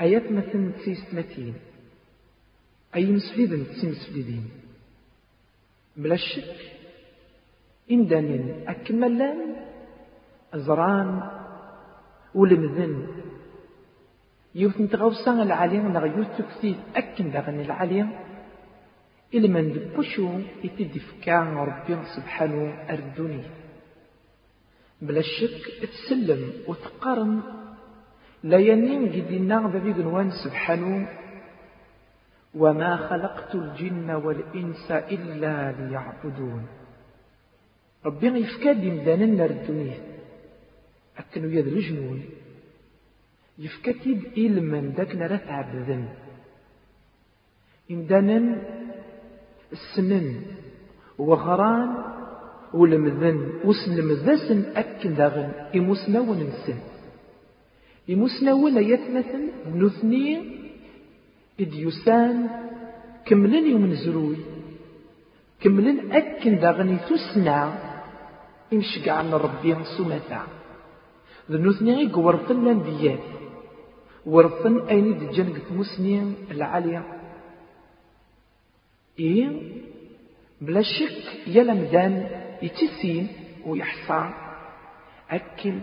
مثل تسيسنتين أي مسفلين تسمسفلين بلا شك إندان أكملان أزران ولمذن. يوثن تغوصان العالية نغيوث تكثير أكن دغن العالية. إلا من دبوشو يتدفكا ربي سبحانه أردوني بلا شك تسلم وتقارن لا ينين قدنا ذبي قنوان سبحانه. وما خلقت الجن والإنس إلا ليعبدون. ربي يفكاد يمدانا نردونيه أكنو يذل جنون يفكتب إلما داك نرث عبدن. إمدانا السنن وغران ولمذن. وسلمذسن أكن داغن. إموسناون نسن إموسناون يتمثل نثني إديوسان كملن يوم نزروي كملن أكن داغن تسنع إمشقع عن ربي سمتا ذنوثني قورثن الأنبياء ورثن أين دجان قد مسنين العالية. إيه؟ بلا شك يلا مدان يتسين ويحصى أكل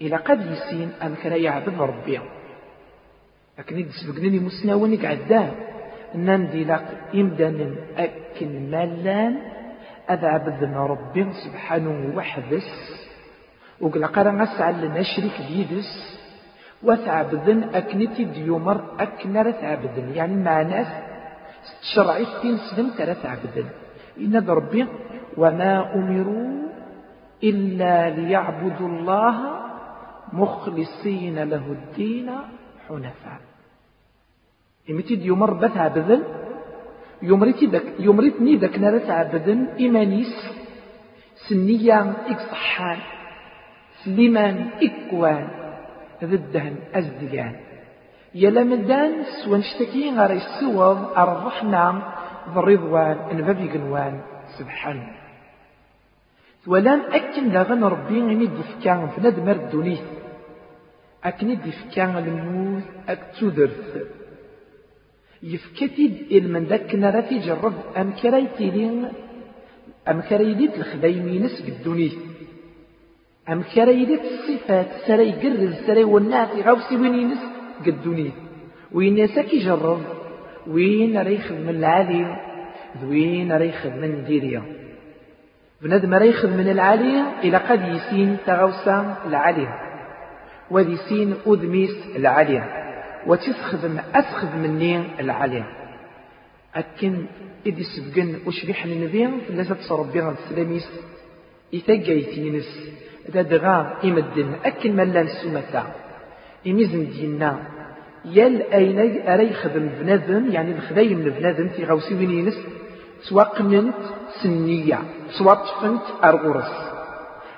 إلى قد يسين أم كان يعبد ربي. لكن يدسبقنني مسناوني قعدان نندي لك إمدان أكل ملان. أذا عبدنا ربي سبحانه وحدس وقال قرأ نسعى لنا شريك بيدس. وتعبدن أكنتي ديومر أكنر تعبدن يعني مع ناس شرعي تنسلم ترى تعبدن إن ربي وما أمروا إلا ليعبدوا الله مخلصين له الدين حنفاء. إمتي ديومر بتعبدن يمرتي دك يمرتني دك نرى تعبدن إيمانيس سنية إكصحان سليمان إكوان ذدهن أزديان. يلا مدان سوى نشتكي غير السوض الرحمة بالرضوان البابي قنوان سبحانه ولان أكن داغن ربي غني دفكان في ندمر أكن دفكان الموت أكتودرث يفكتب إلمن ذاك نراتي جرب أم كرايتي لين أم كرايديت الخدايمينس بالدنيا أم كرايديت الصفات سري قرز سري والنافي غوسي وينينس قدوني. وين يساكي جرب وين ريخ من العالي وين ريخ من ديريا بنادم ريخ من العالية إلى قد يسين تغوسا العالية وذي سين أذميس العالية وتسخذ أسخذ مني العالية. أكن إذ سبقن وشبيح النبي فلازم تصربيها السلاميس إتاقيتينس إذا دغا إمدن أكن ملان سمتا. إميزن دينا. يال أين أري خدم بنادم يعني الخدايم بنادم في غوسي وينينس سواقننت سنية سواطفنت أرغرس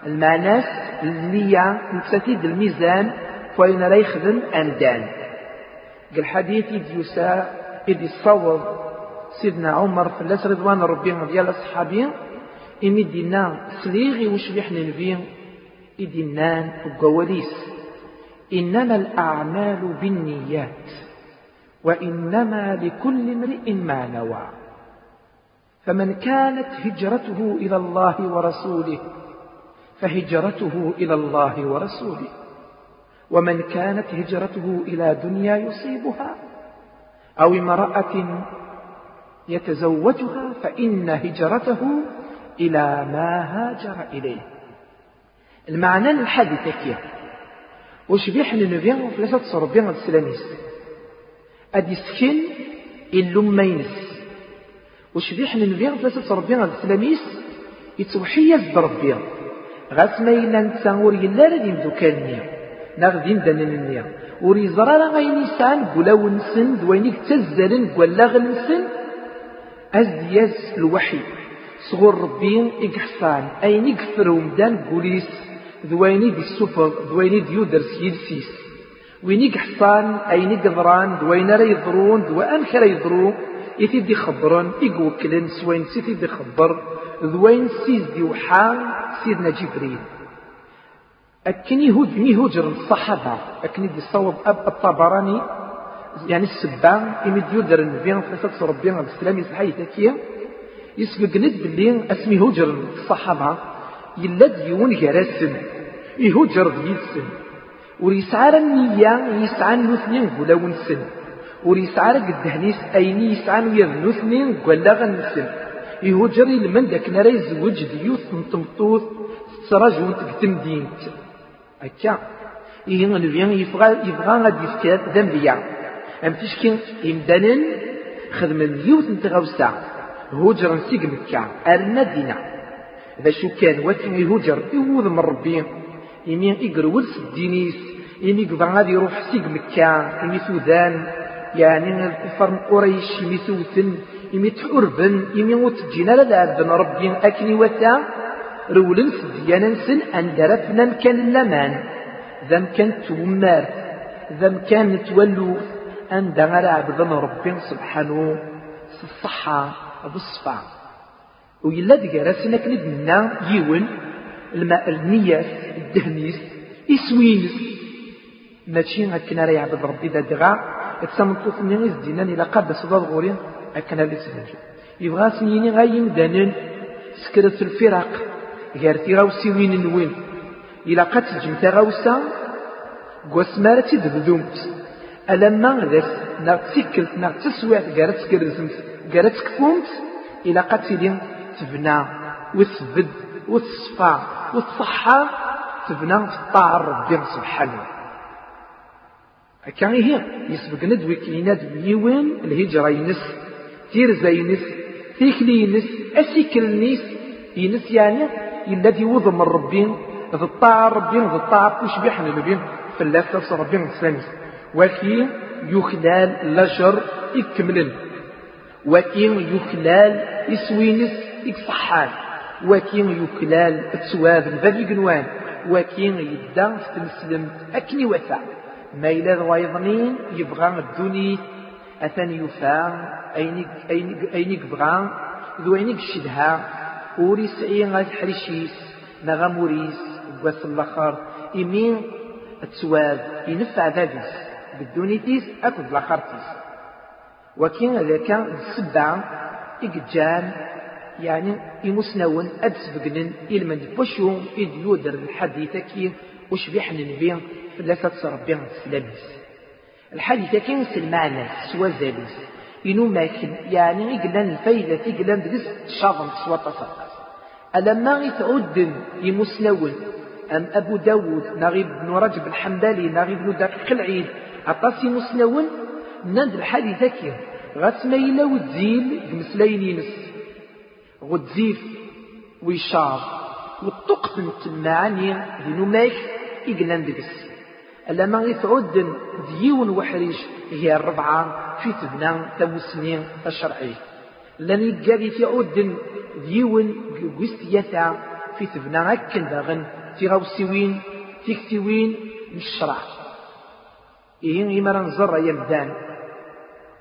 المعناس النية نتساتيد الميزان فوين راه يخدم أندان. قال حديث إذ يسا إذ يصوض سيدنا عمر فلاس رضوان ربي ديال أصحابي إمي دينا سليغي وشبيح نبي؟ إدنان وقواليس. إنما الأعمال بالنيات وإنما لكل امرئ ما نوى. فمن كانت هجرته إلى الله ورسوله فهجرته إلى الله ورسوله. ومن كانت هجرته إلى دنيا يصيبها أو امرأة يتزوجها فإن هجرته إلى ما هاجر إليه. المعنى الحادثة كيه وش بيحن النبي ثلاثة صربين السلاميس. أدي سكن إلو مينس. وش بيحن النبي ثلاثة صربين السلاميس. يتوحيز بربي غاس ما إلا نتساور يلا لدي مدوكانيا ناغدين دانين النية وريزرا راه غاين يسعان نسن دوينيك تزلن قلاغ نسن أزدياز الوحي صغر ربي إقحصان أين يقفر ومدان قوليس دويني دي السفر دويني دي يودرس يلسيس وين يقحصان أين يقضران دوين راه يضرون دوان كرا يضرون إتي دي خبرن إقوكلن سوين سيتي دي خبر دوين سيز دي وحان سيدنا جبريل أكن يهود يهوجر الصحابة أكن يدي صوب أب الطبراني يعني السبان إمي ديودر النبي ثلاثة ربي عليه السلام يسحي تكيا يسبق ند باللي اسمي هوجر الصحابة يلا ديون جراسم يهوجر ذي السن وريسعار النية يسعى نثنين قلاون سن وريسعار قدهنيس أيني يسعى ويذ نثنين قلاغ النسن يهوجر لمن داك نرى يزوج ديوث نتمطوث تراجون تقتم هكا. إيه نبيان يبغى يبغى غادي يفكر ذنبيا أم تشكي إمدانا خدم اليوت نتغوسا هوجر نسيق مكة. أرنا دينا. إذا شو كان؟ وكان يهوجر يوض من ربي. يمين يقرول سدينيس يمي قبع غادي يروح سيق مكة. يمي سودان. يعني الكفار من قريش يمي سوتن يمي تحربن يمي وتجينا للعبن ربي أكني وتا رولن سديانا سن أن درفنا كان اللمان ذا كان تومار ذا كان تولو أن دغر عبدنا ربي سبحانه الصحة بالصفا ويلا دقارا سنك ندنا يون الماء المياه الدهنيس يسوينس ماشي هكنا راه يعبد ربي ذا دغا تسمطوط من الدينان إلى قبل صداد غورين هكنا اللي تسجل يبغى سنيني غايم دانن سكرت الفرق غير تيراوسي وين نوين. إلا قد تجمت غوسا قوسمارة تدبدومت. ألما ذس ناغ تسكلت ناغ تسويت قارت كرزمت قارت كفومت إلا قد تدين تبنى وتثبد وتصفى وتصحى تبنى في الطاعة ربي سبحانه. كان هي يسبق ندوي كلينات بيوين الهجرة ينس. تيرزا ينس تيكلي ينس يعني الذي وضم الربين ذي الطاعة ربين ذي الطاعة كوش بيحن البين فلاس نفس ربين السلامي وكي يخلال لجر يكملن وكي يخلال يسوينس يكصحان وكي يخلال تسواد ذي قنوان وكي يدى تمسلم أكني وثا ما إلى ضوايضنين يبغى الدنيا أثني يفا أينك أينك أينك بغى ذو أينك الشدها وريس غاد حريشيس نغا موريس بواس الآخر إمين تسواد ينفع ذابيس بالدونيتيس أكد الآخرتيس وكين ذاك السبعة إقجان يعني يمسنون أدس بقنن إلمن بوشو يودر الحديثة كي وش بيحن نبين فلاسة ربي السلاميس. الحديثة كي نسل سوى زاليس إنو ماكن. يعني إقلان الفايدة إقلان دقس شاظم سوى تصرق ألما يتعد يمسنون. أم أبو داود نغيب بن رجب الحمدالي نغيب بن دقيق العيد. عطاسي مسنون نند الحديث كي غتما إلا وتزيل بمسلين ينس. غتزيف ويشار والطقم تمعني دينو ماك؟ إقلان دقس ألما يتعد ديون وحريش هي الربعة في تبنى تمسنين الشرعي. لن يقابي في عود ديون قوستياتا في تبنى أكن باغن في غوسيوين في كتوين مش شرع إيه إما نزر يمدان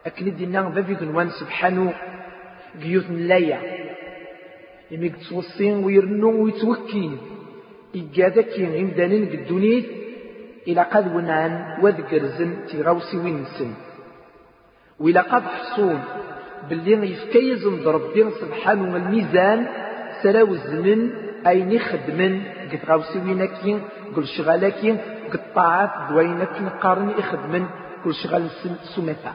أكن دينا بابي كنوان سبحانه قيوت نلايا. إما يتوصين ويرنو ويتوكين. إيقادك يمدانين قدونيت. إلى قد ونعن وذكر زن تغوسي وين سن وإلى قد حصون باللي يفكيز ربي سبحانه الميزان سراو الزمن أي نخدمن قد غاوسي وينكين قل شغالكين قد طاعات دوينكين قارن يخدمن كل شغال سمتا.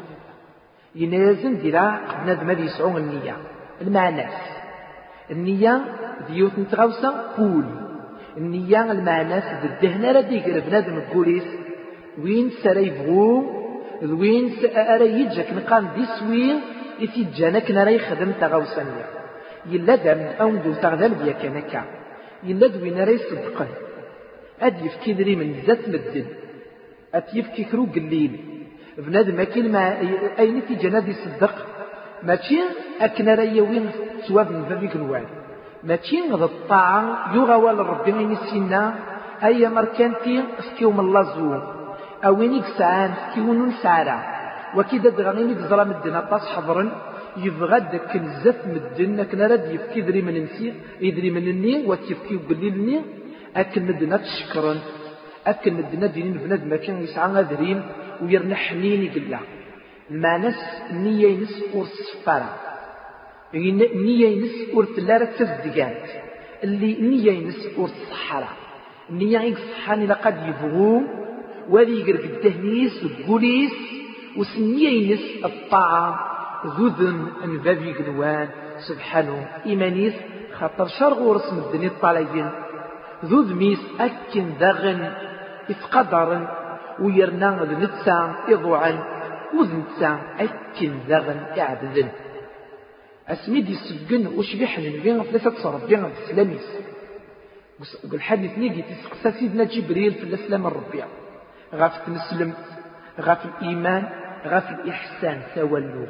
ينازم ديرا قد نادم هذه يسعون النية. المعناس. النية ديوت نتغوسا قول. النية المعناس بالدهنة ردي قرب نادم الكوليس وين سريفغو وين سأرى يجك نقام دي سوين إتي جانك نرى يخدم تغوصانيا يلا دام أوندو تغذل بيا كانكا يلا دوين نرى يصدقن أد يفكي دري من ذات مدن أتيفكي كرو قليل. بنادم أكين ما أين في جناد يصدق ماشي؟ أكن راي وين سواب من فبيك الوعد. ماشي غض الطاعة يغوى لربي من السنة أي مركانتي اسكيوم الله زو أوينيك سعان اسكيون سعرا وكذا دغنيني بزرام الدنا طاس حضرا يبغى داك الزف مدن كنا راد يفكي دري من نسي. يدري من الني وتيفكي قليل الني أكن مدنا تشكرا أكن مدنا دينين بنادم ما كان يسعى غادرين ويرنا حنين يقلا ما نس نية ينس ور السفارة نية ينس ور تلارة تزدقات اللي نية ينس ور الصحراء نية يصحاني لقد يبغو وذي يقرق الدهنيس والبوليس وسنية ينس الطاعة ذوذن انفافي قنوان سبحانه إيمانيس خاطر شرغ ورسم الدنيا الطالعين ذوذ ميس أكن داغن إفقدرن ويرنا نتسا إضوعا وذنتسا أكن داغن إعبذن أسمي دي السجن وشبيح لنبين ثلاثة تصربين في السلاميس والحديث نيجي تسقسى سيدنا جبريل في الأسلام الربيع. غاف نسلم غاف الإيمان غاف الإحسان سوى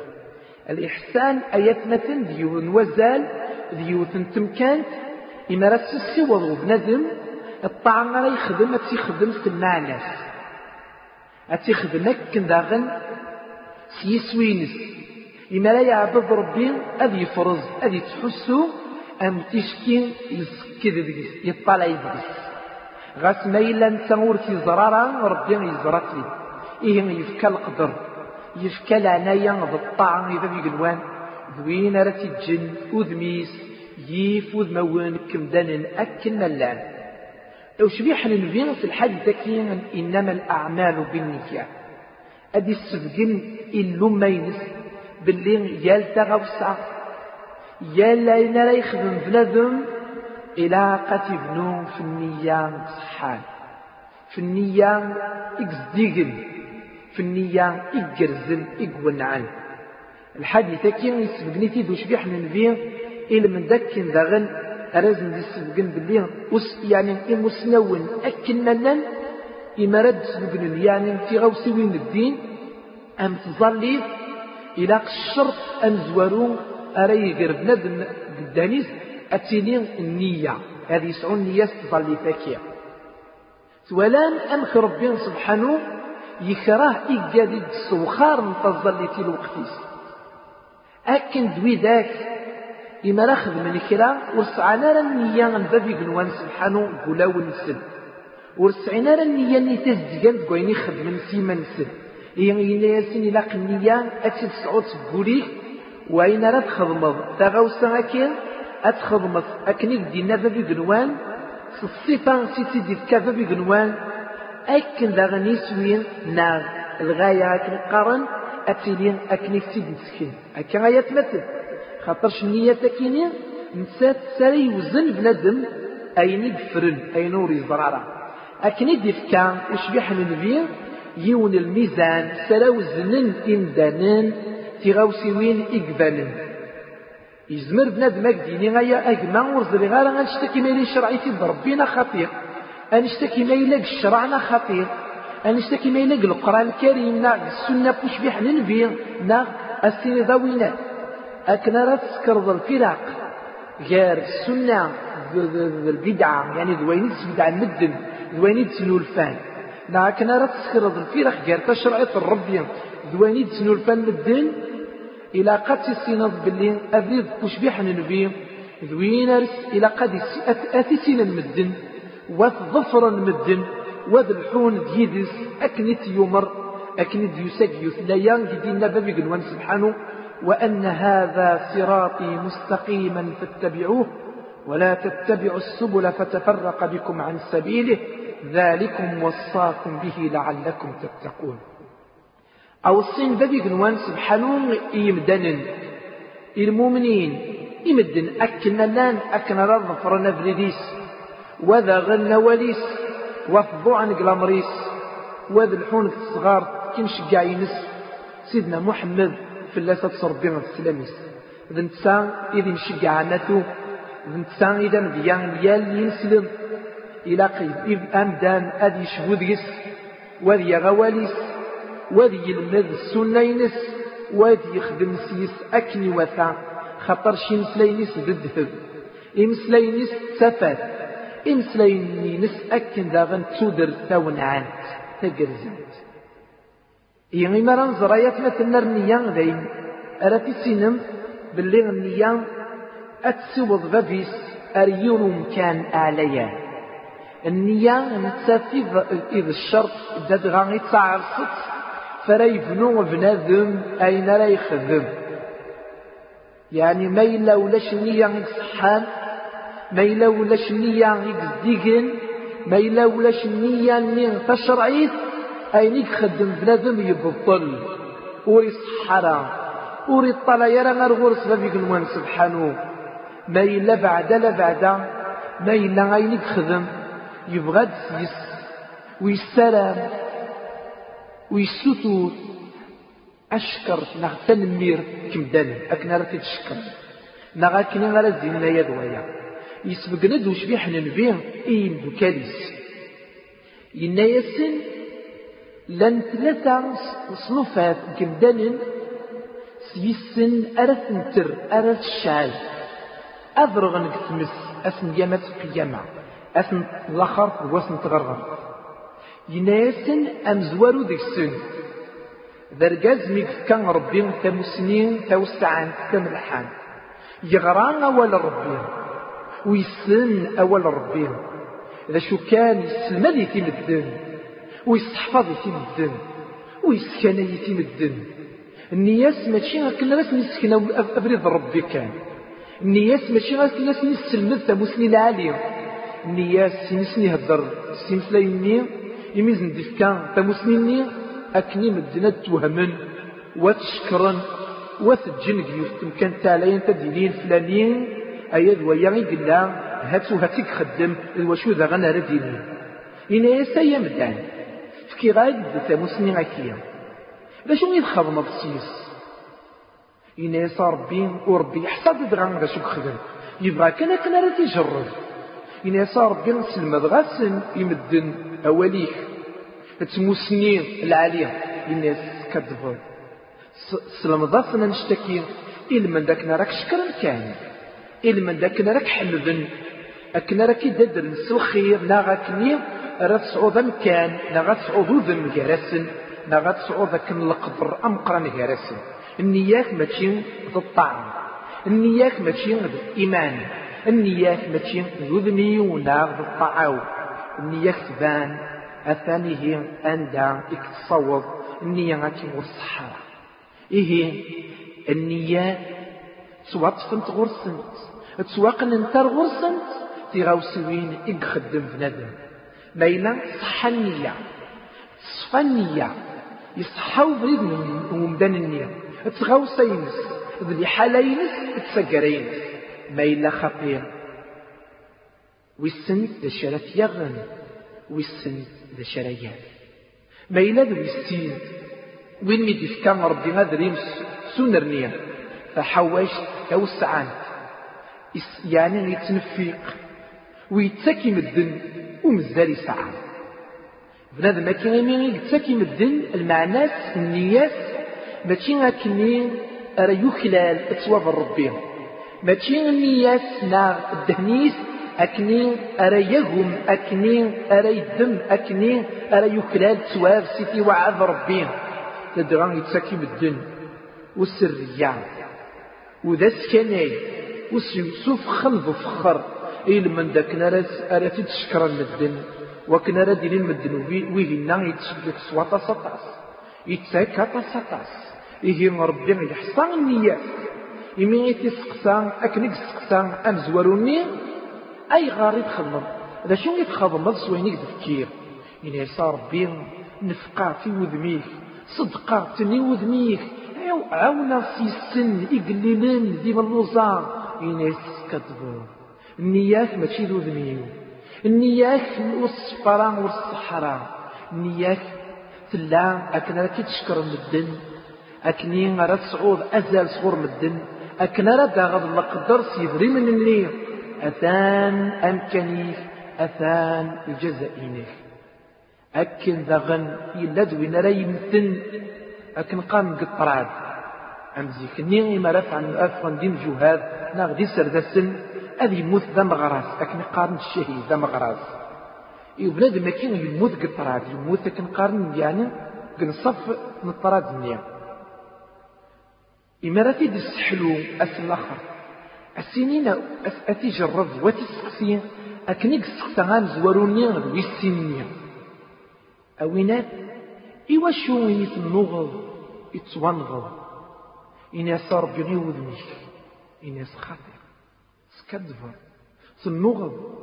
الإحسان أيات مثل ديوث وزال ديوث تمكانت إما راه تسيوض بنادم الطعام راه يخدم تيخدم في المعناس. أتيخدم أكن داغن سيسوينس. إما لا يعبد ربي أذي يفرز أذي تحسو أم تشكي يسكد دقيس يطلع يدقيس غاس ما إلا نتا ور تيزرارا ربي يزرات لي. إيه يفكى القدر يفكى العناية بالطعام إذا بيقلوان ذوين راه تيجن أذميس يفوذ موان كمدان أكن ملان لو شبيح ننفين في الحديث كين إنما الأعمال بالنيات أدي السبقن إلو مينس باللي يال تغوصا يال لا لا يخدم بنادم. إلى قتبنو في النية صحان في النية إكزديقن في النية إقرزن إقونعن الحديث كين يسبقني تيدو شبيح ننفين إلى من ذاك داغن أرازن دي سبقن باللي يعني إمسنون أكن منن إما رد سبقن يعني في غوسي وين الدين؟ أم تظلي إلى الشرط أم زوارون أري غير بنادم قدانيس أتيني النية. هذه يسعون نية تظلي فاكية. ولان أم ربي سبحانه يكره إيجاد السوخار نتظلي في الوقتيس. أكن دوي ذاك. إما راه خدمن كرا ورسعنا راه النية نبابي قنوان سبحانه قولا ونسل. ورسعنا راه النية ني تزدقان تقويني خدمن سيما نسل. إيا إلا ياسين إلا النية أتي تسعود تقولي وإن راه تخدمض تغوصا أكين أتخدمض أكنيك دينا بابي قنوان الصفة سيتي دي بابي قنوان أكن داغني سوين ناغ. الغاية أكن قارن أتيلين أكنيك سيد مسكين أكن غاية مثل خاطرش النية تكيني نسات ساري وزن بنادم أين يدفرن أين ور يزرارا أكن يدفكا وشبيح النبي يون الميزان سرا وزنن إمدانن تغاوسي وين إقبالن يزمر بنادم أكديني غايا أجمع ورزري غالا غنشتكي ما يلي شرعي في ربنا خطير. أنشتكي ما يلاق الشرعنا خطير. أنشتكي ما يلاق القرآن الكريم ناق السنة بوشبيح النبي ناق السيني ضوينات أكن راه تسكرض الفرق غير السنة البدعة. يعني دوينيت بدعة مدن دوينيت الفان. لكن راه تسكرض الفرق غير تشرعي الربي دوينيت الفان مدن إلى قد السينض باللي أبريد كشبيح نبي دوين أرس إلى قد أثسين المدن وظفرا مدن وذلحون ديدس أكنت يمر أكنت يساق يثليان جدينا بابي قنوان سبحانه وأن هذا صراطي مستقيما فاتبعوه ولا تتبعوا السبل فتفرق بكم عن سبيله. ذلكم وصاكم به لعلكم تتقون. أو الصين ذبي قنوان سبحانه يمدن المؤمنين يمدن أكنا لأن أكنا رضفر نفرديس وذا غن وليس. وفضوا عن قلامريس وذا الحون الصغار كنش قاينس سيدنا محمد في تصربي من السلاميس. مشجع عناتو إذا نتسا إذا مديان يال ينسلم. إلى قيد. إذ أمدان أدي شهود يس وذي غواليس وذي يلمذ السنة ينس وذي يخدم سيس أكني وثا. خطر شي مسلينيس بالذهب إمسلينيس تفات إمسلينيس أكن داغن تودر ثون عانت تقرزنت. يعني مرة نزرايات مثل النية دايم أرى سينم باللي النية أتسوض بابيس أريون كان أعليا النية نتسافي إذا الشرط داد غاني تعرصت فرا يبنو بنادم أين لا يخدم. يعني ما إلا ولاش النية يصحان ما إلا ولاش النية يزديقن ما إلا ولاش النية نين تشرعيت أين يخدم بنادم يبطل. ويصحرا وري يرى غير غرس بابيك المهم سبحانه. ما إلا بعد لا بعد ما إلا غاين يخدم. يبغى تسيس ويسلام ويسوتو أشكر نغ تنمير كم داني أكنا راه تشكر نغ أكنا غير زيننا يا دوايا يسبقنا دوش بيح ننبيه إين دوكاليس إنا يسن لن ثلاثة صنوفات كمدان سيسن أرث نتر أرث الشعال أذرغ نك تمس أسن يامات قيامة أسن لخر واسن تغرغر. يناسن أمزوارو ديك السن ذرقاز كان ربي تمسنين توسعان تملحان. يغران أول ربي. ويسن أول ربي. إذا شو كان يسلم لي في الدن ويستحفظ في الدن ويسكن في الدن النياس ماشي هكا راس نسكن أبريد ربي كان. النياس ماشي غير الناس نسلمد تموسني العالي النياس نسني هدر سيمسلايني يميزن دفكا تموسني أكني مدنا توهمن وتشكرن وتجنق يفتم كان تالين تدينين فلانين أياد ويا قلا هاتو هاتيك خدم الوشو ذا غنا رديني. إنا يسا مدان فكي غايد تموسني أكيا باش يدخل مبسيس إن صار بين وربي يحصد دغان ذا شو خدم. يبغى كان كان راه تيجرب إن ربي نسلم غاسن يمدن أوليك تموسني العالية كذبوا سلم ضافنا نشتكي إلا من ذاك راك شكرا كان إلا من ذاك راك حمدن. أكنا راك يددر نسو خير لا غاكني راه تصعود مكان. لا غتصعود ذم جرسن لا غتصعود ذاك القبر أمقرا جرسن النيات ماشي ضد الطعم النيات ماشي ضد الإيمان. النيات ماشي ذذني ولا ضد الطعاو. النيات تبان الثاني هي أندا اكتصوض النية غاتي والصحراء إيه النية توطفنت غرسنت تسواقن انت غرسنت تيغاوسوين إخدم بنادم. مايلا صح النية. صفى النية. يصحاو بريد من مدان النية. تغوص ينس ذي حالة ينس ينس ما إلا خطير. ويسن ذا شرف يغن ويسن ذا شريان ما إلا ذو يستين وين ميدي كان ربي هذا ريم سنرنيا فحواش توسعان. يعني يتنفيق ويتسكي مدن ومزال يسعى بنادم ما كان يتسكي مدن المعناس النيات. ماشي أكني أرى يخلال أتواب ربي ماشي النيات نا الدهنيس أكني أرى يهم أكني أرى يدم أكني أرى يخلال تواب سيتي وعذ ربي تدران يتسكي بالدن والسرية وذا سكني وسوف خلف فخر. إلى من ذاك نرس أرى تتشكر المدن وكنا ردين المدن ويهنا يتشكل سواتا سطاس يتسكى سطاس إيه ربي يحصى النيات إمي تسقسا أكنك سقسا أمزوروني أي غاري تخدم ذا شو يتخدم سوينيك تفكير إن يسا ربي نفقع في وذميك صدقا تني وذميك عاونا في السن إقليلن ديما اللوزا إن يسكتبو النيات ماشي ذو ذميو النيات والصفران والصحراء. النيات تلا أكنا راكي تشكر مدن أكني غير تصعود أزال صغور مدن أكن رد غض القدر سيدري من النير. أثان أمكنيف أثان الجزائينيف أكن داغن إلا دوين راه يمثل أكن قام قطراد. أمزي كني ما رفع أفغن دين جهاد ناغدي سردسن. أذي يموت ذا مغراس. أكن قارن الشهيد ذا مغراس. يبناد ما كان يموت قطراد. يموت أكن قارن يعني كنصف نطراد النيا إما راه تيد السحلو أس الآخر السنين أتجرب وتسقسي أكنيك السقسا غامزوروني غدوي السنين أوينات إوا شو يتنغض يتوانغض إناس ربي غير وذنيك إناس خاطر سكدفر تنغض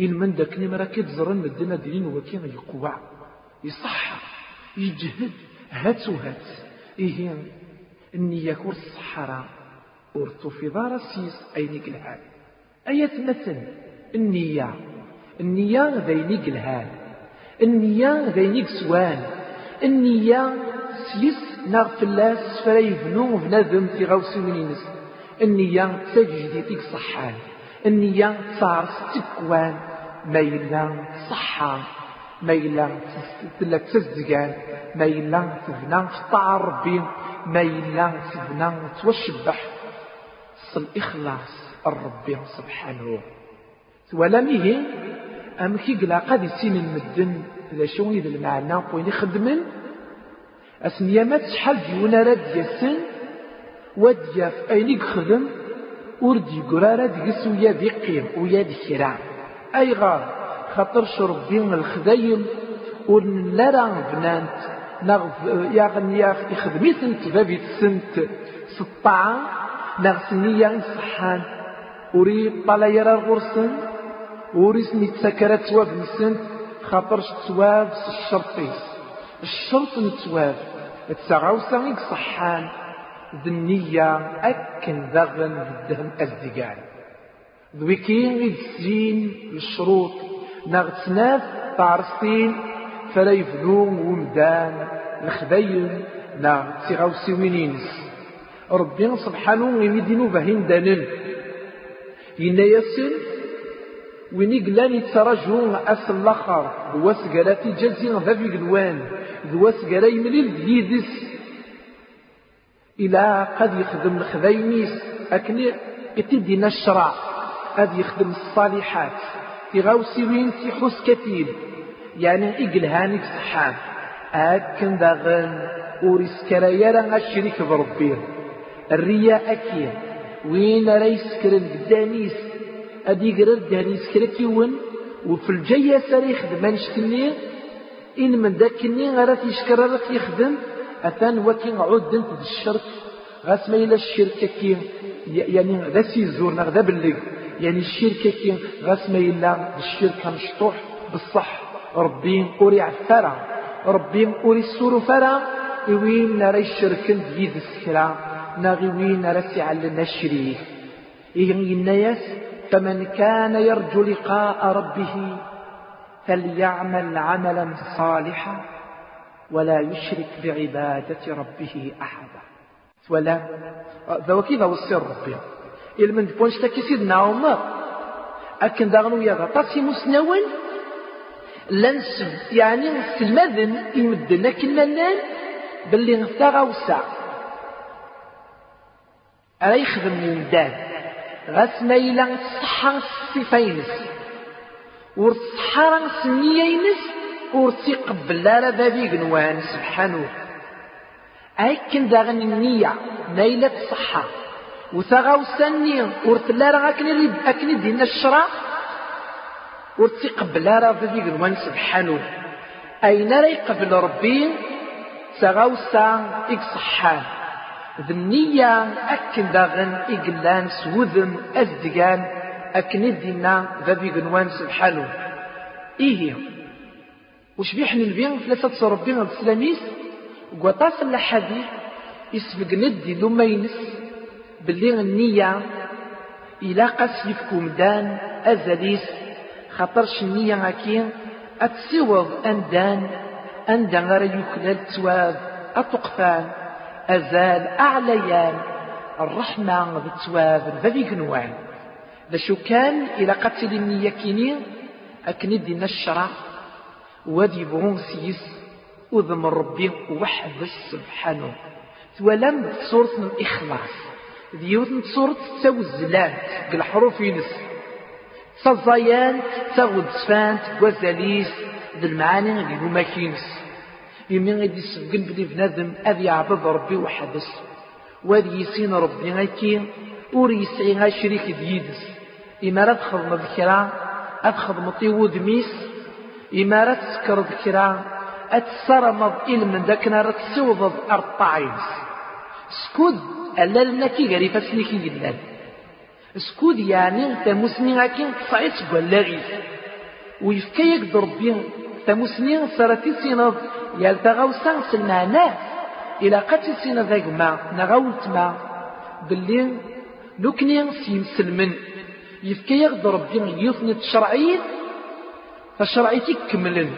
إلمن داك نمرا كتزرن مدنا دينين وكين يقوى يصح. يجهد. هات. وهات إيه. النية كور الصحراء ورثو في دار السيس أينيك الحال أية مثل النية النية ذينيك الهال النية ذينيك سوان النية سيس ناغ فلاس فلا يبنو بنادم في غوسي منينس النية تجديدك صحان النية صار تكوان ما يلا صحة ما يلا تلا تزدقان ما يلا تبنى في ربي. ما يلا تبنى توشبح الإخلاص الربي سبحانه. ولا ميه أم كي قلا قد يسين المدن ذا شو إذا المعنى وين يخدمن أسنيامات شحال ديونا راد يسن؟ وديا في أين يخدم وردي قرارة ديس ويا دي قيم ويا كرا أي غار خاطر شربي من الخدايم لا راه بنانت نغف يغني يخدميت انت بابي تسنت سطاعة نغسنية صحان وري طالا يرى الغرسن وري سني تسكرت تواب نسنت خاطرش تواب الشرطيس الشرط نتواب تساغاوسا صحان ذنية أكن ذغن الدهم أزدقان ذويكين يدسين الشروط. نغتناف طارستين فلا يفنون ومدان الخبين ناغ تسيغاوسي وينينس ربي سبحانه يمدينو بهين دانن ينا يسن وين يقلان يتراجعون أس الآخر دواس قالاتي جازي ذا في قلوان دواس قالا يمليل يدس إلى قد يخدم الخذيميس أكني يتدينا الشرع قد يخدم الصالحات. في غوسي وين تيحوس كثير يعني إقل هانيك صحان أكن داغن وريس كرايا الشريك بربي الرياء أكيد وين ريس كرن قداميس أدي قرر دهنيس كركيون وفي الجاية ساري يخدم نشتني إن من ذاك الني غير يشكر لك يخدم أثان وكي عود انت الشرك غاس ما إلا الشركة كي يعني ذا سيزور ذا باللي يعني الشركة كي غاس ما إلا الشركة مشطوح بالصح ربي قوري عفرا ربي قوري السور فرا وين نرى الشرك ديد السكرا ناغي وين نرى سعلنا الشريك الناس فمن كان يرجو لقاء ربه فليعمل عملا صالحا ولا يشرك بعبادة ربه أحدا. ولا ذا كذا والسر ربي؟ إلا من بونش سيدنا عمر أكن داغنو يا غطاسي مسنون لنسب يعني المذن يمدن لكن منان باللي نفتاغا وسع ألا يخدم داد غاس ميلا الصحة الصفينس ورصحة راس النية ورتي قبل لا بابي قنوان سبحانه. أكن داغن النية نايلة الصحة وثغاو سني ورت لا راه أكن دينا ورتي قبل لا بابي قنوان سبحانه أين راه يقبل ربي؟ تغاو سا إكصحان ذنية أكن داغن إقلان سوذن أزدقان. أكن دينا بابي قنوان سبحانه إيه. وش بيحن البين ثلاثة تصربين السلاميس وقطاس الحديث يسبق ندي ذو ينس باللي النية إلى قس يفكم دان أزليس خطرش النية هكين أتسوض أندان أندان غير يكلل تواب أتقفان أزال أعليان الرحمة بالتواب ذي نوان ذا شو كان إلى قتل النية كينين أكندي نشرة وادي بغون سيس وذم ربي وحد سبحانه تولم سورة الإخلاص. ديوت سورة تسوزلات الحروف ينس تزايان تاغد سفانت وزاليس ذي المعاني اللي هما كينس يمين غيدي يسبقن بلي بنادم أذ يعبد ربي وحدس. وذي يسين ربي غيكي ور يسعي شريك ديدس إما راه تخدم ذكرى أتخدم طيود ميس إما راه تسكر ذكرى أتسرمض إلمن ذاك راه تسوض أرطاعينس سكود ألا لنا كي غري فاسني كي جلال سكود يعني تمسني ولا غيث ويفكا يقدر ربي تمسني صارتي سينض يال تغاوسا سلمعناه إلى قتل ذاك ما نغاوت ما. باللي لوكني سيمسلمن يفكا يقدر ربي يثني تشرعيت فشرعيتك كملن.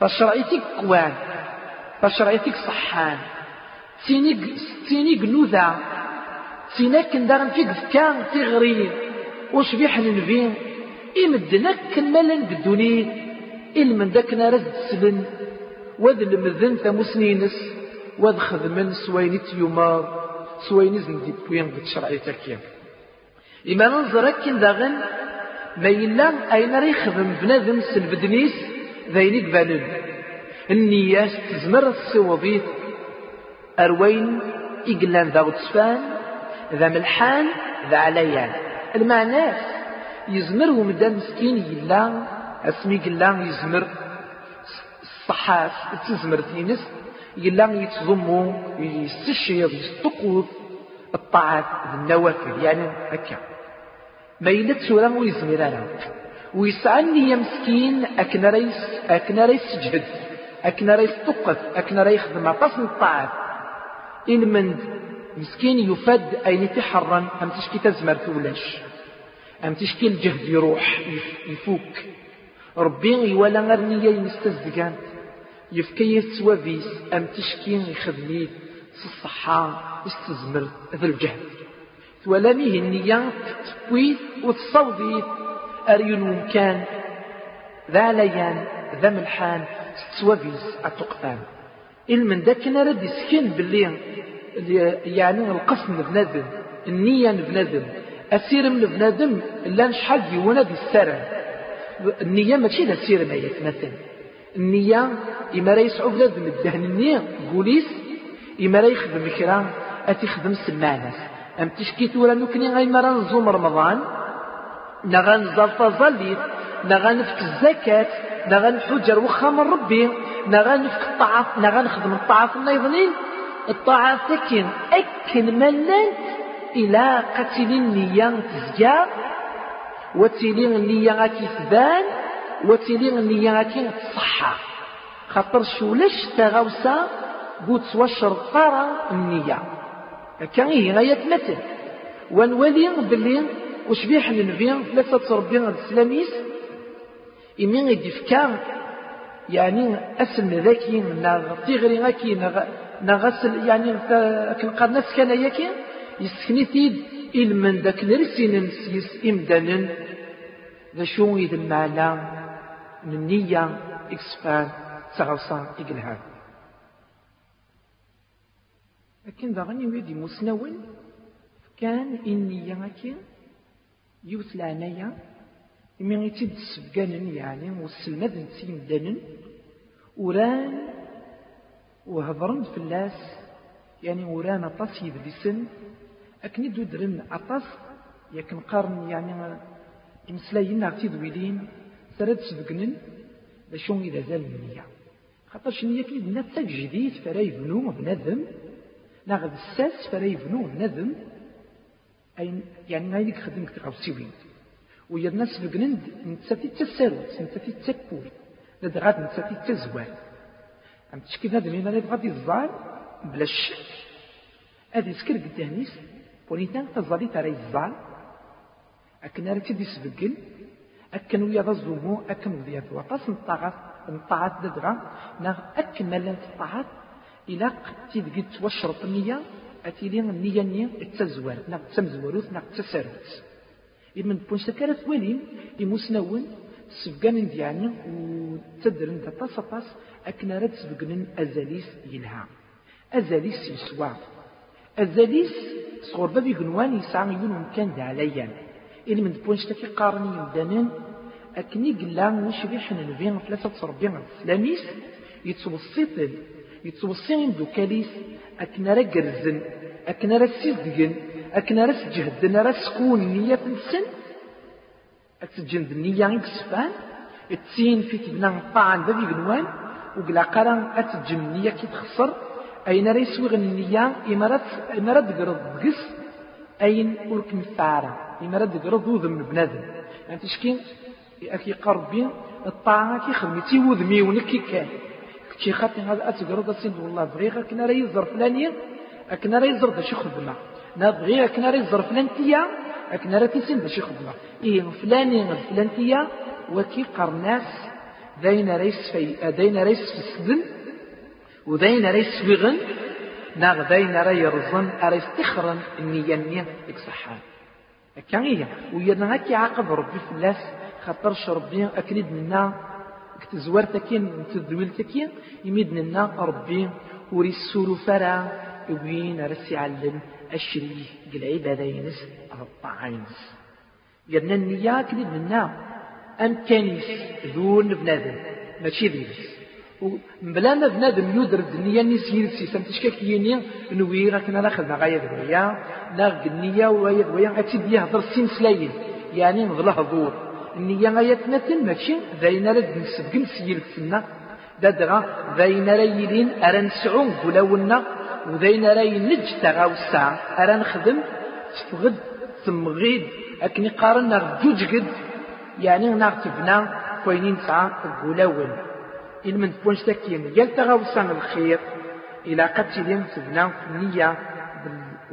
فشرعيتك كوان. فشرعيتك صحان. تينيك تينيك نوذا تيناك ندارن فيك فكان تغري وش بيحن نبين إمدنك كمالا بدوني. إلمن ذاك نارز تسلن وذ المذن ثمسنينس وذ خدمن سوينت يمار سوينز ندي بوين بتشرعي تاكيا. إما ننظر كن داغن. ما يلا أين راه يخدم بنادم سلبدنيس ذاين قبالن النياس تزمر السوضيت أروين إقلان ذا غتسفان ذا ملحان ذا عليان المعنى يزمر ومدان مسكين يلا اسمي قلان يزمر. الصحاف تزمر تينس يلا يتضمو يستشير يستقوض الطاعات النوافل يعني هكا. ما يلت سورة ويزمر أنا. ويسعني يا مسكين أكن ريس أكن ريس جهد أكن ريس تقف أكن ريس خدمة عطاس الطاعات. إن من مسكين يفد أين تحرا أم تشكي تزمر تولاش أم تشكي الجهد يروح يفوك؟ ربي يولا غرنية يمستزدقان. يفكي يتسوافيس أم تشكي يخدمي الصحة يستزمر ذا الجهد. ولاميه النية تتوي وتصوضي أريون ممكان ذا ليان ذا ملحان تتسوافيس أتقفان إلمن ذاك رد يسكن باللي يعني القسم بنادم النية بنادم أسير من بنادم لا نشحال ديونا دي السرع النية ماشي لا سير ما مثلا النية إما راه يسعو بنادم الدهن النية بوليس إما راه يخدم كرا أتي خدم سمانس أم تشكي تورا نكني غير مرة نزوم رمضان؟ نغان زلطة زليت نغان نفك الزكاة نغان حجر وخام ربي نغان نفك الطعاف نغان نخدم الطعاف النيضنين الطاعة سكن أكن ملان إلى قتل النية تزكى وتلين النية كيثبان وتلين النية تصحى خاطر شو ليش تغوسا قوت وشر طارة النية. كان هي غاية مثل ونولي باللي وش بيح النبي ثلاثة تربي السلاميس إمين يدفكا يعني أسم ذاكي نغ تيغري غاكي نغسل يعني كنقار ناس كان ياكي يسكني تيد إلمن ذاك نرسين نسيس إمدانا ذا شو إذا المعنى من النية إكسفان تغوصان إقلها. لكن ذا غني ويدي مسنون كان النية كي يوت العناية من يتد السبقان يعني والسلمة نسيم دانن وران وهضرن في اللاس يعني وران أطاس يدلسن أكني درن أطاس يكن قارن يعني يمسلايين عتي دويلين ثلاث سبقنن بشون إذا زال النية. خاطر شنية كي بنا جديد فرا يبنو بنادم ناخذ الساس فرا يبنو بنادم أي يعني ما يديك خدمك تغوسيوين ويا الناس بقنند نتساتي تساروت نتساتي تسكول لدى غاد نتساتي تزوال. أم تشكي هذا أنا غادي الزعل بلا الشك. هذا يسكر قداميس بوليتان تزالي ترى الزعل أكن راه دي سبقل أكن ويا الزومو أكن ويا وطاس نطاعت نطاعت ددغا ناغ أكن ملان تطاعت إلا قد تيد توشرط النية أتيلي النية النية التزوال ناغ تسمزوروت ناغ تساروت إمن بونش كانت ولين إمسنون سبقان يعني وتدرن تطاس طاس أكنا رد سبقن أزاليس يلها أزاليس يسوى أزاليس صغر بابي قنوان يسعى يون كان دا عليا إلي من دبونش تكي قارني يمدانين أكني قلا وش ريحنا نبين ثلاثة تربيع سلاميس يتوسطل يتوسطين دوكاليس. أكنا را قرزن أكنا را سيزدقن أكنا را سجهدن را سكون نية السن أتسجن النية يكسفان التين في تبنا طعن ذا بيقنوان وقلا قران أتسجن النية كي تخسر أين را يسوغ النية إمارات إمارات قرض قس أين أولك مفارة؟ إمارات قرض وذم بنادم يعني تشكين أكي قربين الطاعة كي خدمتي وذمي ونكي كان كي خاطي هذا أتقرض السند والله بغيغا كنا راه يزر فلانية أكنا راه يزر داشي خدمة نبغي أكنا راه يزر فلانتية أكنا راه تيسين داشي خدمة إيه فلاني فلانتية وكي قرناس دين ريس في دين ريس في السدن ودين ريس في غن ناغ دين راه يرزن أريس تخرن النية النية إكسحان. كان إيه ويرنا هكي عاقب ربي فلاس خاطرش ربي أكيد منا كتزوار تكين تدويل تكين يميد لنا ربي وري فرا وين رسي علم الشري العبادة ينس الطعينس يدنا النية كلي لنا أن كانيس ذون بنادم ماشي ذيس بلا ما بنادم يدرد النية نيس يرسي سمتشكاك يني نوي راكنا ناخذ غاية ذويا ناخذ النية ويا ذويا أتيد يهضر سين سلايل يعني نظله ظهور النية غايتنا ماشي؟ ذاين رد نسبق السنة. دادغا ذاين رايلين أرى نسعو قلاونا وذاين راي نج تغاوسا أرى نخدم تفغد تمغيد. أكني قارنا جوج قد يعني نغتبنا كوينين ساعة قلاون إن من تبونش تكين يال تغاوسا الخير إلى قتلين تبنا نية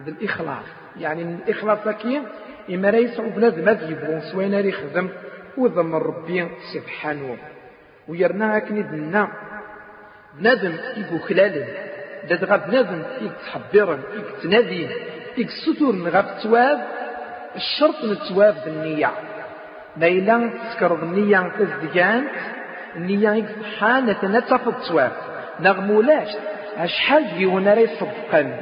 بالإخلاص. يعني الإخلاص كي إما ريس بنادم هذا يبغون سوينا يخدم وضم ربي سبحانه. ويرنا هكني دنا. بنادم إيكو خلال داد غاب بنادم إيك تحبرن إيك تنادين إيك ستور غاب تواب الشرط نتواب بالنية ما إلا تسكر النية تزدقانت النية إيك صحان نتنتفض تواب نغمولاش أشحال ديونا ري صدقا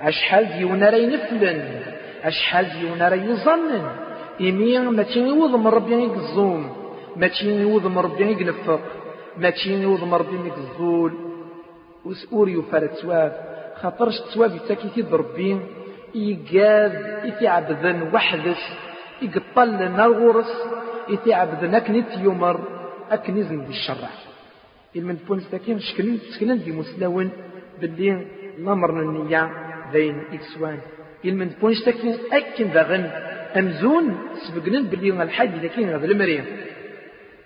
أشحال ديونا ري نفلن أشحال ديونا ري يظنن إمي ما تينيوض من ربي يقزوم ما تينيوض من ربي يقنفق ما تينيوض من ربي يقزول وسؤور يفارد سواب خاطرش تسواب يتاكي ربي يقاذ يتعبذن وحدس يقطل لنا الغرس يتعبذن أكنت يمر أكنزن دي الشرع. من بونس تاكين شكلن شكلن دي مسلون باللي نمرنا النية ذين إكسوان. من بونس تاكين أكن ذغن أمزون سبقنن باللي الحاج كاين غير المريم.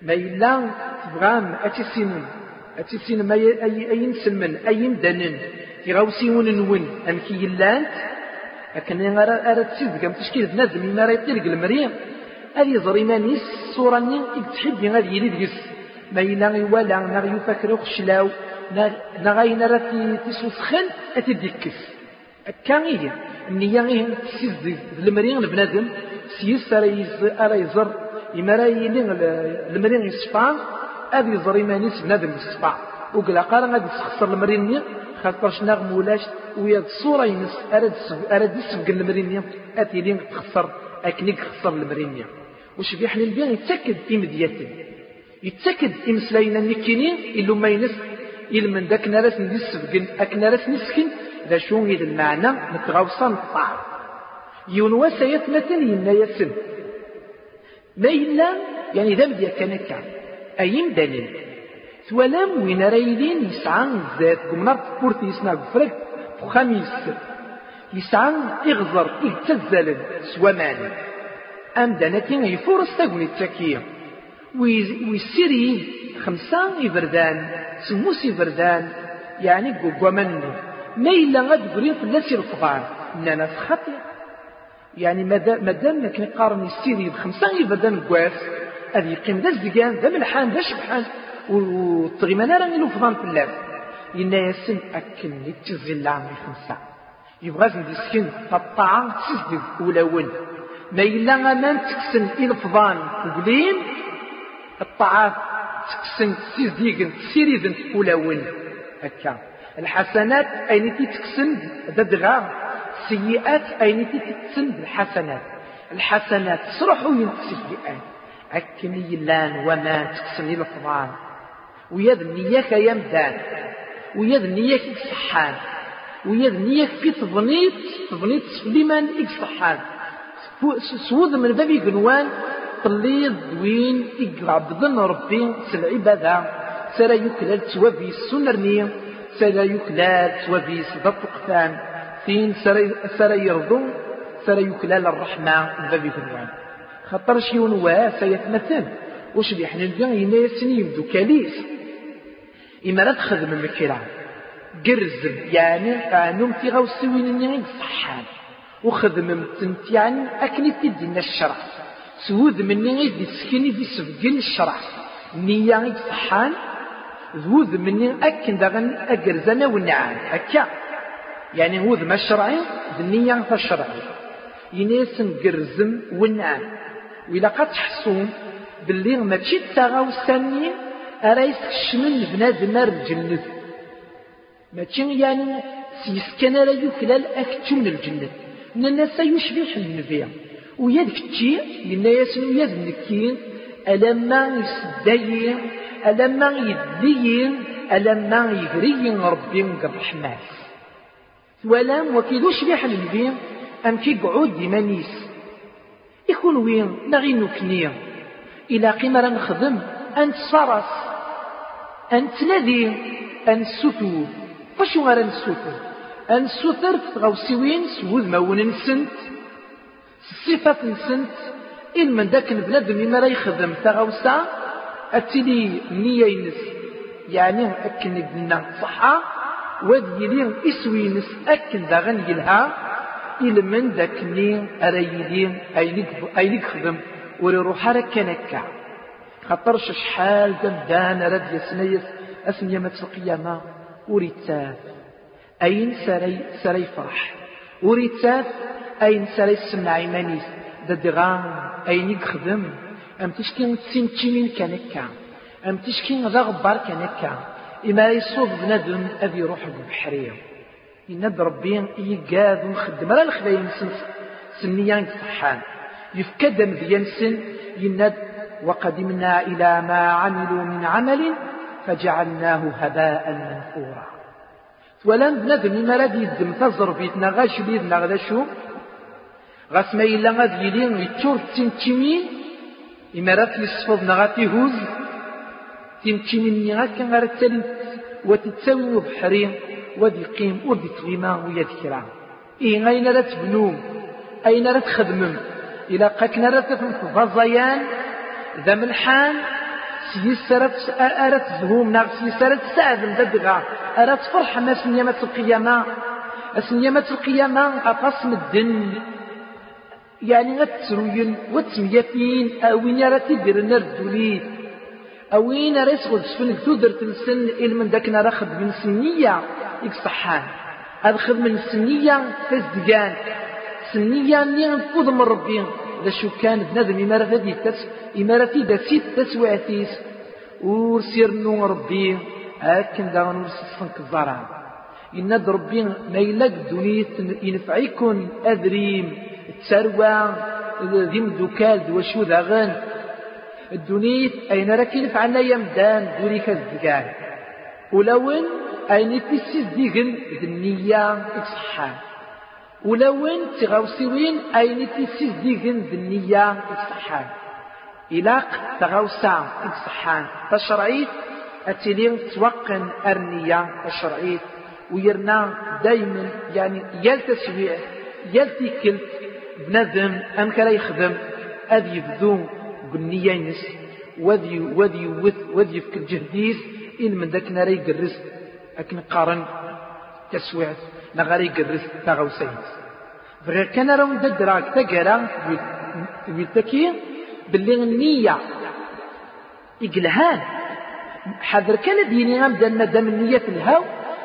ما إلا تبغام أتسينن أتسين ما أي أي نسلمن أي ندنن تغاوسيون نون. أم كي يلانت لكن أنا أرى كم تشكيل بنادم ما راه يطير المريم هذه زريمانيس صورة ني تحب غادي يلي ديس ما إلا يوالا نغ يفكر خشلاو نغاين راه تسوسخن أتديكس كان هي. النية غير تسيز المريم بنادم سيس أرى يزر. إما راه يلي المريم يصفى أبي يزر إيمانيس بنادم يصفى. وقلا قال غادي تخسر المريم خاطرش ناغ مولاش ويا الصورة ينس أراد أراد يسبق المريم أتيلين تخسر أكنيك خسر المريم وش في حلين بيان؟ يتأكد إمدياتا يتأكد إمسلاينا النكينين إلو ما ينس إلى من ذاك ناس نسبقن أك ناس نسكن ذا شو إذا المعنى؟ نتغوصا نطاع يون وسيت مثل يمنا يسن. ما إلا يعني ذا بدي كان كان أيم دليل؟ ثوالام وين رايلين يسعى الزاد قمنا كورتي يسمع بفرق خميس. يسعى يغزر يتزل سوا مالي أم دانتين يفورس تقولي التكية ويسيري خمسة يبردان سموس يبردان يعني قوة منه ما إلا غد قريب فلاس يرفضان إننا خطير يعني مادام ما كان قارن السيري بخمسة يبردان قواس هذا يقيم ذا الزقان ذا ملحان ذا شبحان والطغيمان راه يلو فضان فلاس إنا يسن أكن يتزل العمر خمسة. يبغى زيد يسكن الطاعة تسدد أولون ما إلا غمان تكسن إلى فضان قبلين الطعام تكسن سيزديقن سيريدن تقولون هكا الحسنات أين تكسن ددغا سيئات أين تكسن الحسنات. الحسنات صرحوا السيئات أكن يلان وما تكسن إلفضان. ويد نياك يمدان. ويد نياك صحان نياك في تظنيت تظنيت سليمان إكصحان سود من بابي قنوان طليض وين يقعد ربي سالعبادة سرا يكلال توابي السنرني سرا يكلال توابي سبط قفان فين سرا يرضو. سرا يكلال الرحمة من بابي قنوان خطر شي ونوا سيتمثل وش بيحنا البيان يناس يبدو كاليس إما لا تخدم المكيرة قرز يعني قانون في غوصي وين صحان وخدم متنت يعني أكني تدينا الشرع. سود مني غير دي سكيني دي سفقين الشرع. نية غير صحان. ذوذ مني أكن دغن أقرزنا والنعام هكا يعني هو ما الشرعي النية فالشرعي يناس نقرزم والنعام وإلا قد تحسون باللي ماشي التغاوساني أرايس كشمن بنادم الجنة. ماشي يعني سيسكن لا يكلال أكتم الجنة. الناس يشبه النبي. ويد كتشي لنا ياسن ويد نكين ألما يسدي ألما يدي ألما يغري ربي الرحمن ولام وكيدو شبيح النبي. أم كي قعود ديمانيس يكون وين نغي نكني إلى قيمة نخدم. أنت صرس أنت نادي أنت ستور فشو غير السوتر السوتر غوسيوين سوذ مون نسنت الصفات نسنت إن من ذاك البلاد ما لا يخدم. تغوسا أتلي نية ينس. يعني أكن قلنا صحة. واد يلي إسوي نس أكن داغن يلها. إلى من ذاك ني أريلين أيليك خدم وريروح ركنكا خطر شحال دندان رد يسنيس أسمي يمت القيامة وريتاف أين سري سري فرح؟ وريتاف أين سري سمع إيمانيس؟ ددغان أين يخدم؟ أم تشكين تسنتشمين كانكا أم تشكين ذا غبار كانكا إما يصوب بنادم أبي يروح بحرية إن ربي يقاد ونخدم راه الخدايم سنس سنيان صحان يفكد مذيان سن. يند وقدمنا إلى ما عملوا من عمل فجعلناه هباء منثورا. ولن بنادم ما راد يدم تزربيتنا غاش بيدنا غدا شو؟ غاس ما إلا غاد يلين يتشور تيمتيمين إما رات يصفض نغاتي هوز. تيمتيمين ني غاكا غار تلت ودي قيم ودي تغيما ويا ذكرى إيه أين رات بنوم أين رات خدمم إلا قاكنا رات في الفضيان ذا ملحان سيسرت أرت زهوم ناغ سيسرت سعد الددغا أرت فرحة ما سنيامة القيامة سنيامة القيامة أقسم الدن يعني غتسروين وتسمياتين أوين يرى تدير الدوليت أوين ريس غد سفنك تودر تنسن إلمن داك نرى خدم سنية يكصحان هذا خدم سنية تزدقان سنية نيغن فوض من ذا شو كان بنادم إمارة غادي تس إمارة دا سيت تسواتيس. ورسير نو ربي. هاكن دا نرسسن كزارع إن ربي ما يلاق دونيت ينفعيكم أذريم. تسروى. ذي مدوكال وشو ذاغن الدونيت أين راك ينفعنا يمدان دوني كالزقان ولون أين تسيز ديغن النية إصحان ولون تغوسيوين أين تسيز ديغن النية إصحان إلاق تغوسا إصحان تشرعيت أتلين توقن أرنية تشرعيت ويرنا دايما يعني يلتسويع يلتكل بنادم أم كلا يخدم. أذ يبدو بالنية ينس. وذي وذي وذ وذي يفكر جهديس. إن من ذاك ناري يقرس. أكن قارن تسويع نغاري يقرس تغوسين فغير كان راهم دراك تقرا ويتكي باللي النية إقلهان. حذر كان ديني غمدا ندم النية الهو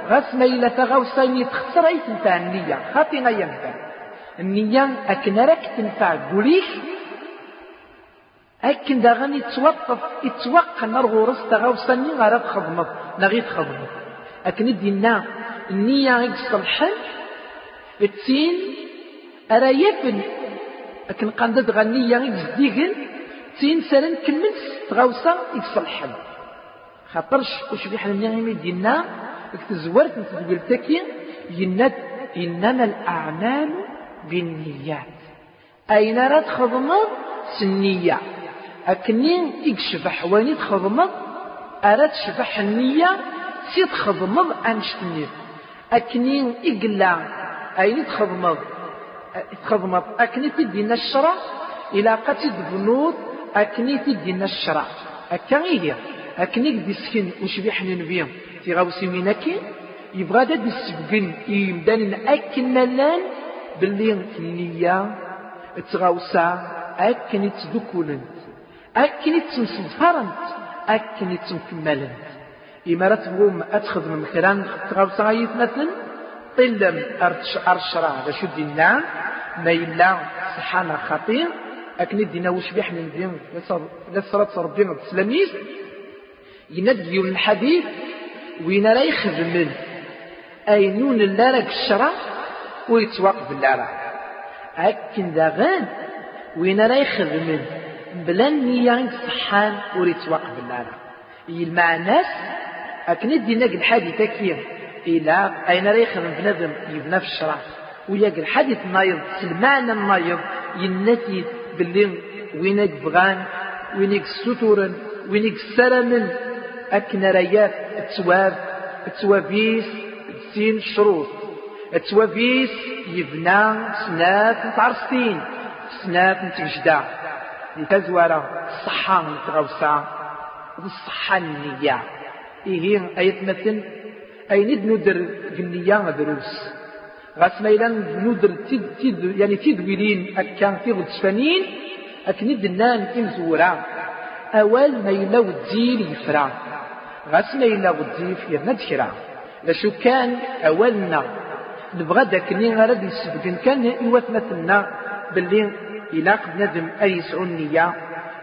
غاس ما إلا تغوصين يتخسر أي تنفع النية. خاطي ينفع النية أكن راك تنفع قوليش. أكن داغن يتوقف يتوقع نرغورس تغاوسني غير تخدمت نغي تخدمت أكن دينا النية يصلحن التين أرا يفن أكن قاندد غنية يزديقن تين سرن كمل تغاوسا يصلحن خاطرش وش في حنا نعمي دينا اكتزورت تكي يناد إنما الأعمال بالنيات. أين راه تخدمض سنية. أكنين يكشفح وين تخدمض أراد شبح النية سي تخدمض أنشتني أكنين إقلا أين تخدمض تخدمض أكني تدينا الشرع إلى قتل بنود أكني تدينا الشرع أكا هي أكني دي سكن وشبيح نبيهم. في غاوسي منكي يبغى داد السبقن يمدان أكن لأن باللي النية تغاوسا أكن يتذكولنت أكن يتنصفرنت أكن يتنكملنت إما راه تبغوم أتخدم مكران تغاوسا غايتمثل طلم أرشرا باش دينا ما إلا سحانا خطير. أكن دينا وش بيحنا ندير لصلاة ربي التلاميذ ينادي الحديث وين راه يخدم أينون لا راك الشرع ويتوقف لا أكن داغان وين راه يخدم بلا نية صحان ويتوقف لا المعنى أكن ديناك الحديث كي إلى أين راه يخدم بنادم يبنى في الشرع وياك الحديث نايض المعنى النايض ينتي باللي وينك بغان وينك ستورا وينك سرمن. أكن ريات التواب التوابيس سين شروط. التوابيس يبنى سنات متعرسين سنات متوجدة لتزورة الصحة متغوصة. والصحة النية إيه أي مثل أي ند ندر النية دروس. غاس ما إلا ندر تيد تيد يعني تدويلين أكان تيغد شفانين أكند النان إمزورا أول ما إلا ودير يفرع غاس ما إلا ودير يرنا دكرا لشو كان أولنا نبغى داك اللي غير نسبق كان إيوات مثلنا باللي إلا بنادم أي يسعو النية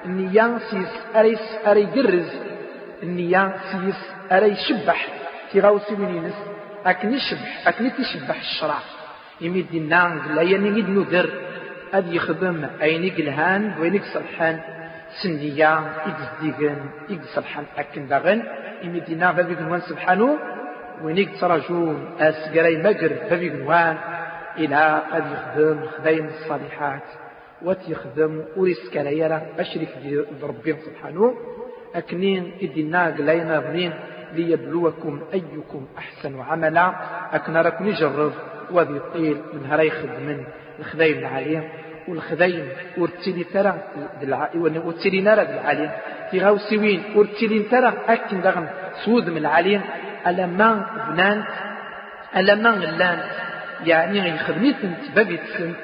النية سيس أريس أري يقرز النية سيس أري يشبح في غاوسي وينينس. أكن يشبح أكن تشبح الشرع. يميد النان لا يعني يد ندر أد يخدم أين قلهان وين يصلحان سنية إكس يقصلحان أكن داغن. يميد النان فبيقن سبحانه وينيك تراجون أسقري مقر ففي قنوان إلى قد يخدم خدين الصالحات. وتيخدم وريس كلايرا أشرك بربي سبحانه أكنين إدنا قلينا بنين ليبلوكم أيكم أحسن عملا. أكنا راك نجرب وذي طيل من هراي خدمن الخدايم العالية والخدايم ورتلي ترى ورتلي نرى العالية في غاوسيوين ورتلي ترى أكن دغن سود من العالية ألما بنان؟ ألما غلان يعني غيخدميتن بابي تسنت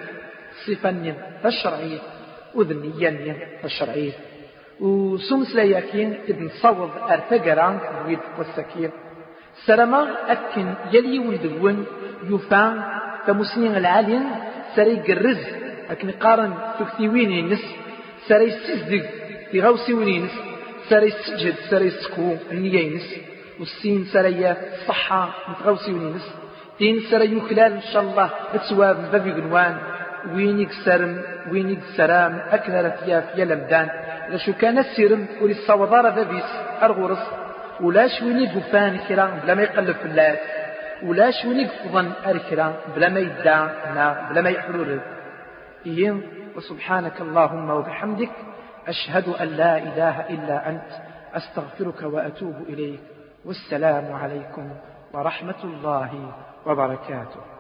صفة الشرعية وذنيا الشرعية وسمس لياكين ابن صوض ارتقرا ويد والسكين سلما أكن يلي وندون يفان كمسنين العالين سري قرز. أكن قارن تكتيوين ينس سري سزدق في غوسي وينس سري سجد سري سكو النية ينس والسين سريا صحة متغوسي ونينس تين سري يكلال إن شاء الله بتسواب بابي قنوان وينيك سرم وينيك سرام أكثر فيا يا لمدان لشو كان السرم ولي الصوضارة بابيس أرغورس ولاش ويني قفان كرا بلا ما يقلب في اللات. ولاش ويني قفضن أركرا بلا ما يدعى بلا ما يحلول إيه وسبحانك اللهم وبحمدك أشهد أن لا إله إلا أنت أستغفرك وأتوب إليك. والسلام عليكم ورحمة الله وبركاته.